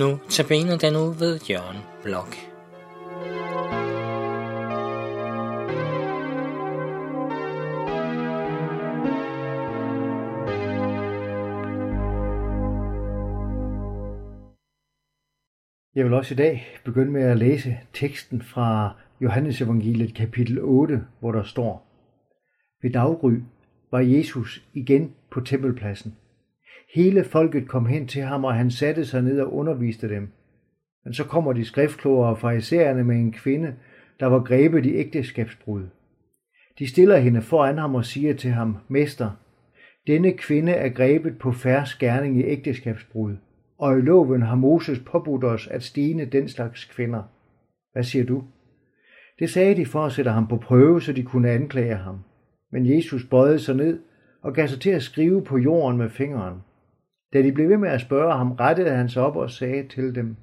Nu tabiner den ud ved Jørgen Blok. Jeg vil også i dag begynde med at læse teksten fra Johannes evangeliet kapitel 8, hvor der står, Ved daggry var Jesus igen på tempelpladsen. Hele folket kom hen til ham, og han satte sig ned og underviste dem. Men så kommer de skriftklogere og farisæerne med en kvinde, der var grebet i ægteskabsbrud. De stiller hende foran ham og siger til ham, Mester, denne kvinde er grebet på færre skærning i ægteskabsbrud, og i loven har Moses påbudt os at stene den slags kvinder. Hvad siger du? Det sagde de for at sætte ham på prøve, så de kunne anklage ham. Men Jesus bøjede sig ned og gav sig til at skrive på jorden med fingeren. Da de blev ved med at spørge ham, rettede han sig op og sagde til dem,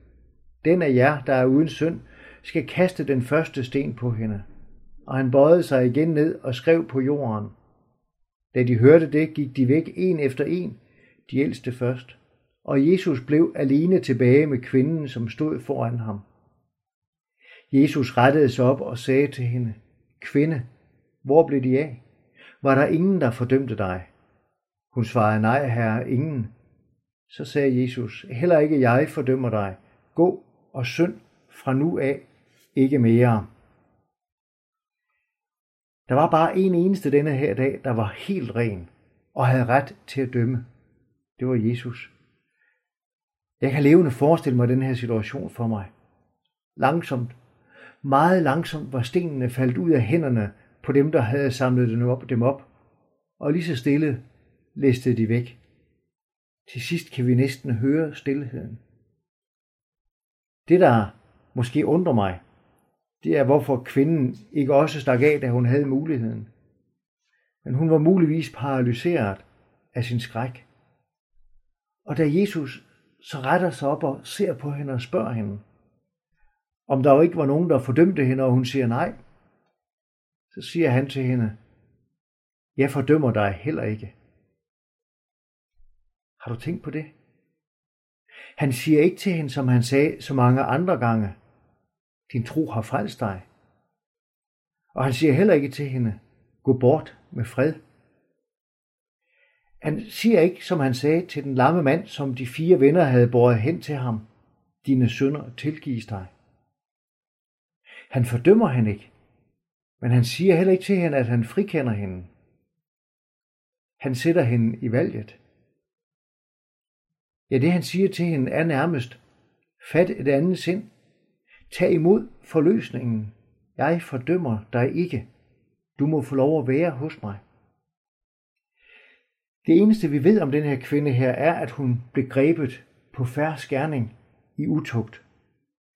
Den af jer, der er uden synd, skal kaste den første sten på hende. Og han bøjede sig igen ned og skrev på jorden. Da de hørte det, gik de væk en efter en, de ældste først. Og Jesus blev alene tilbage med kvinden, som stod foran ham. Jesus rettede sig op og sagde til hende, Kvinde, hvor blev de af? Var der ingen, der fordømte dig? Hun svarede, nej, herre, ingen. Så sagde Jesus, heller ikke jeg fordømmer dig. Gå og synd fra nu af, ikke mere. Der var bare en eneste denne her dag, der var helt ren og havde ret til at dømme. Det var Jesus. Jeg kan levende forestille mig den her situation for mig. Langsomt, meget langsomt var stenene faldt ud af hænderne på dem, der havde samlet dem op, dem op, og lige så stille læste de væk. Til sidst kan vi næsten høre stillheden. Det, der måske undrer mig, det er, hvorfor kvinden ikke også stak af, da hun havde muligheden. Men hun var muligvis paralyseret af sin skræk. Og da Jesus så retter sig op og ser på hende og spørger hende, om der jo ikke var nogen, der fordømte hende, og hun siger nej, så siger han til hende, jeg fordømmer dig heller ikke. Har du tænkt på det? Han siger ikke til hende, som han sagde så mange andre gange, din tro har frelst dig. Og han siger heller ikke til hende, gå bort med fred. Han siger ikke, som han sagde til den lamme mand, som de fire venner havde båret hen til ham, dine sønder tilgives dig. Han fordømmer han ikke, men han siger heller ikke til hende, at han frikender hende. Han sætter hende i valget. Ja, det han siger til hende er nærmest, fat et andet sind, tag imod forløsningen. Jeg fordømmer dig ikke. Du må få lov at være hos mig. Det eneste vi ved om den her kvinde her er, at hun blev grebet på færre skærning i utugt.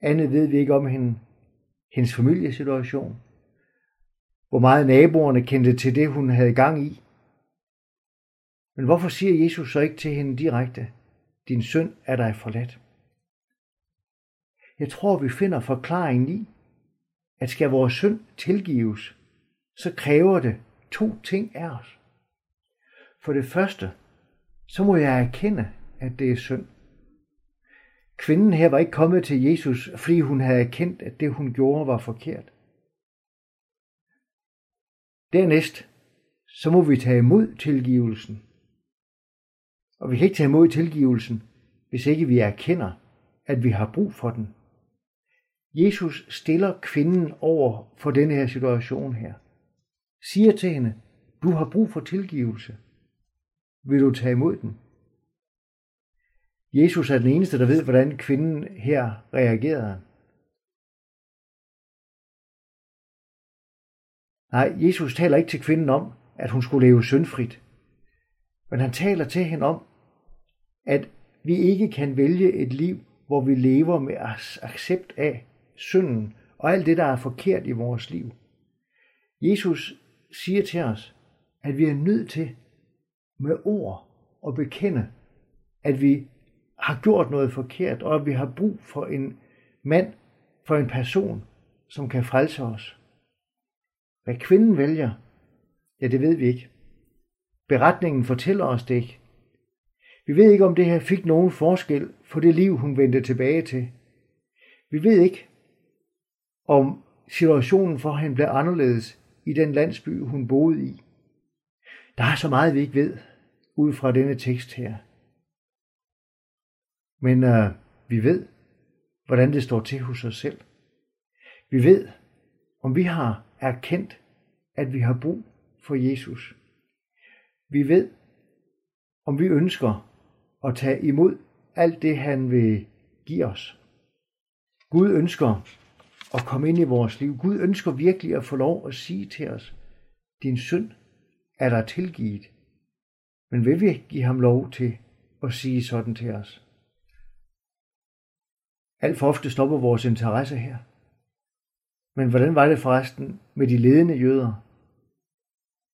Andet ved vi ikke om hende, hendes familiesituation, hvor meget naboerne kendte til det, hun havde gang i. Men hvorfor siger Jesus så ikke til hende direkte, din søn er dig forladt? Jeg tror, vi finder forklaringen i, at skal vores synd tilgives, så kræver det to ting af os. For det første, så må jeg erkende, at det er synd. Kvinden her var ikke kommet til Jesus, fordi hun havde erkendt, at det hun gjorde var forkert. Dernæst, så må vi tage imod tilgivelsen. Og vi kan ikke tage imod tilgivelsen, hvis ikke vi erkender, at vi har brug for den. Jesus stiller kvinden over for denne her situation her. Siger til hende, du har brug for tilgivelse. Vil du tage imod den? Jesus er den eneste, der ved, hvordan kvinden her reagerede. Nej, Jesus taler ikke til kvinden om, at hun skulle leve syndfrit. Men han taler til hende om, at vi ikke kan vælge et liv, hvor vi lever med accept af synden og alt det, der er forkert i vores liv. Jesus siger til os, at vi er nødt til med ord at bekende, at vi har gjort noget forkert, og at vi har brug for en mand, for en person, som kan frelse os. Hvad kvinden vælger, ja det ved vi ikke. Beretningen fortæller os det ikke. Vi ved ikke, om det her fik nogen forskel for det liv, hun vendte tilbage til. Vi ved ikke, om situationen for hende blev anderledes i den landsby, hun boede i. Der er så meget, vi ikke ved ud fra denne tekst her. Men øh, vi ved, hvordan det står til hos os selv. Vi ved, om vi har erkendt, at vi har brug for Jesus. Vi ved, om vi ønsker og tage imod alt det, han vil give os. Gud ønsker at komme ind i vores liv. Gud ønsker virkelig at få lov at sige til os, din synd er der tilgivet. Men vil vi give ham lov til at sige sådan til os? Alt for ofte stopper vores interesse her. Men hvordan var det forresten med de ledende jøder?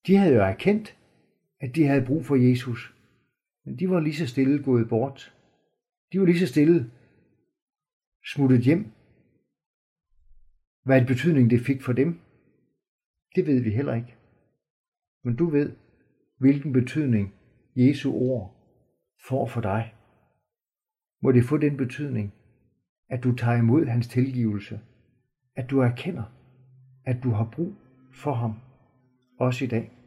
De havde jo erkendt, at de havde brug for Jesus. Men de var lige så stille gået bort. De var lige så stille smuttet hjem. Hvad en betydning det fik for dem, det ved vi heller ikke. Men du ved, hvilken betydning Jesu ord får for dig. Må det få den betydning, at du tager imod hans tilgivelse, at du erkender, at du har brug for ham, også i dag.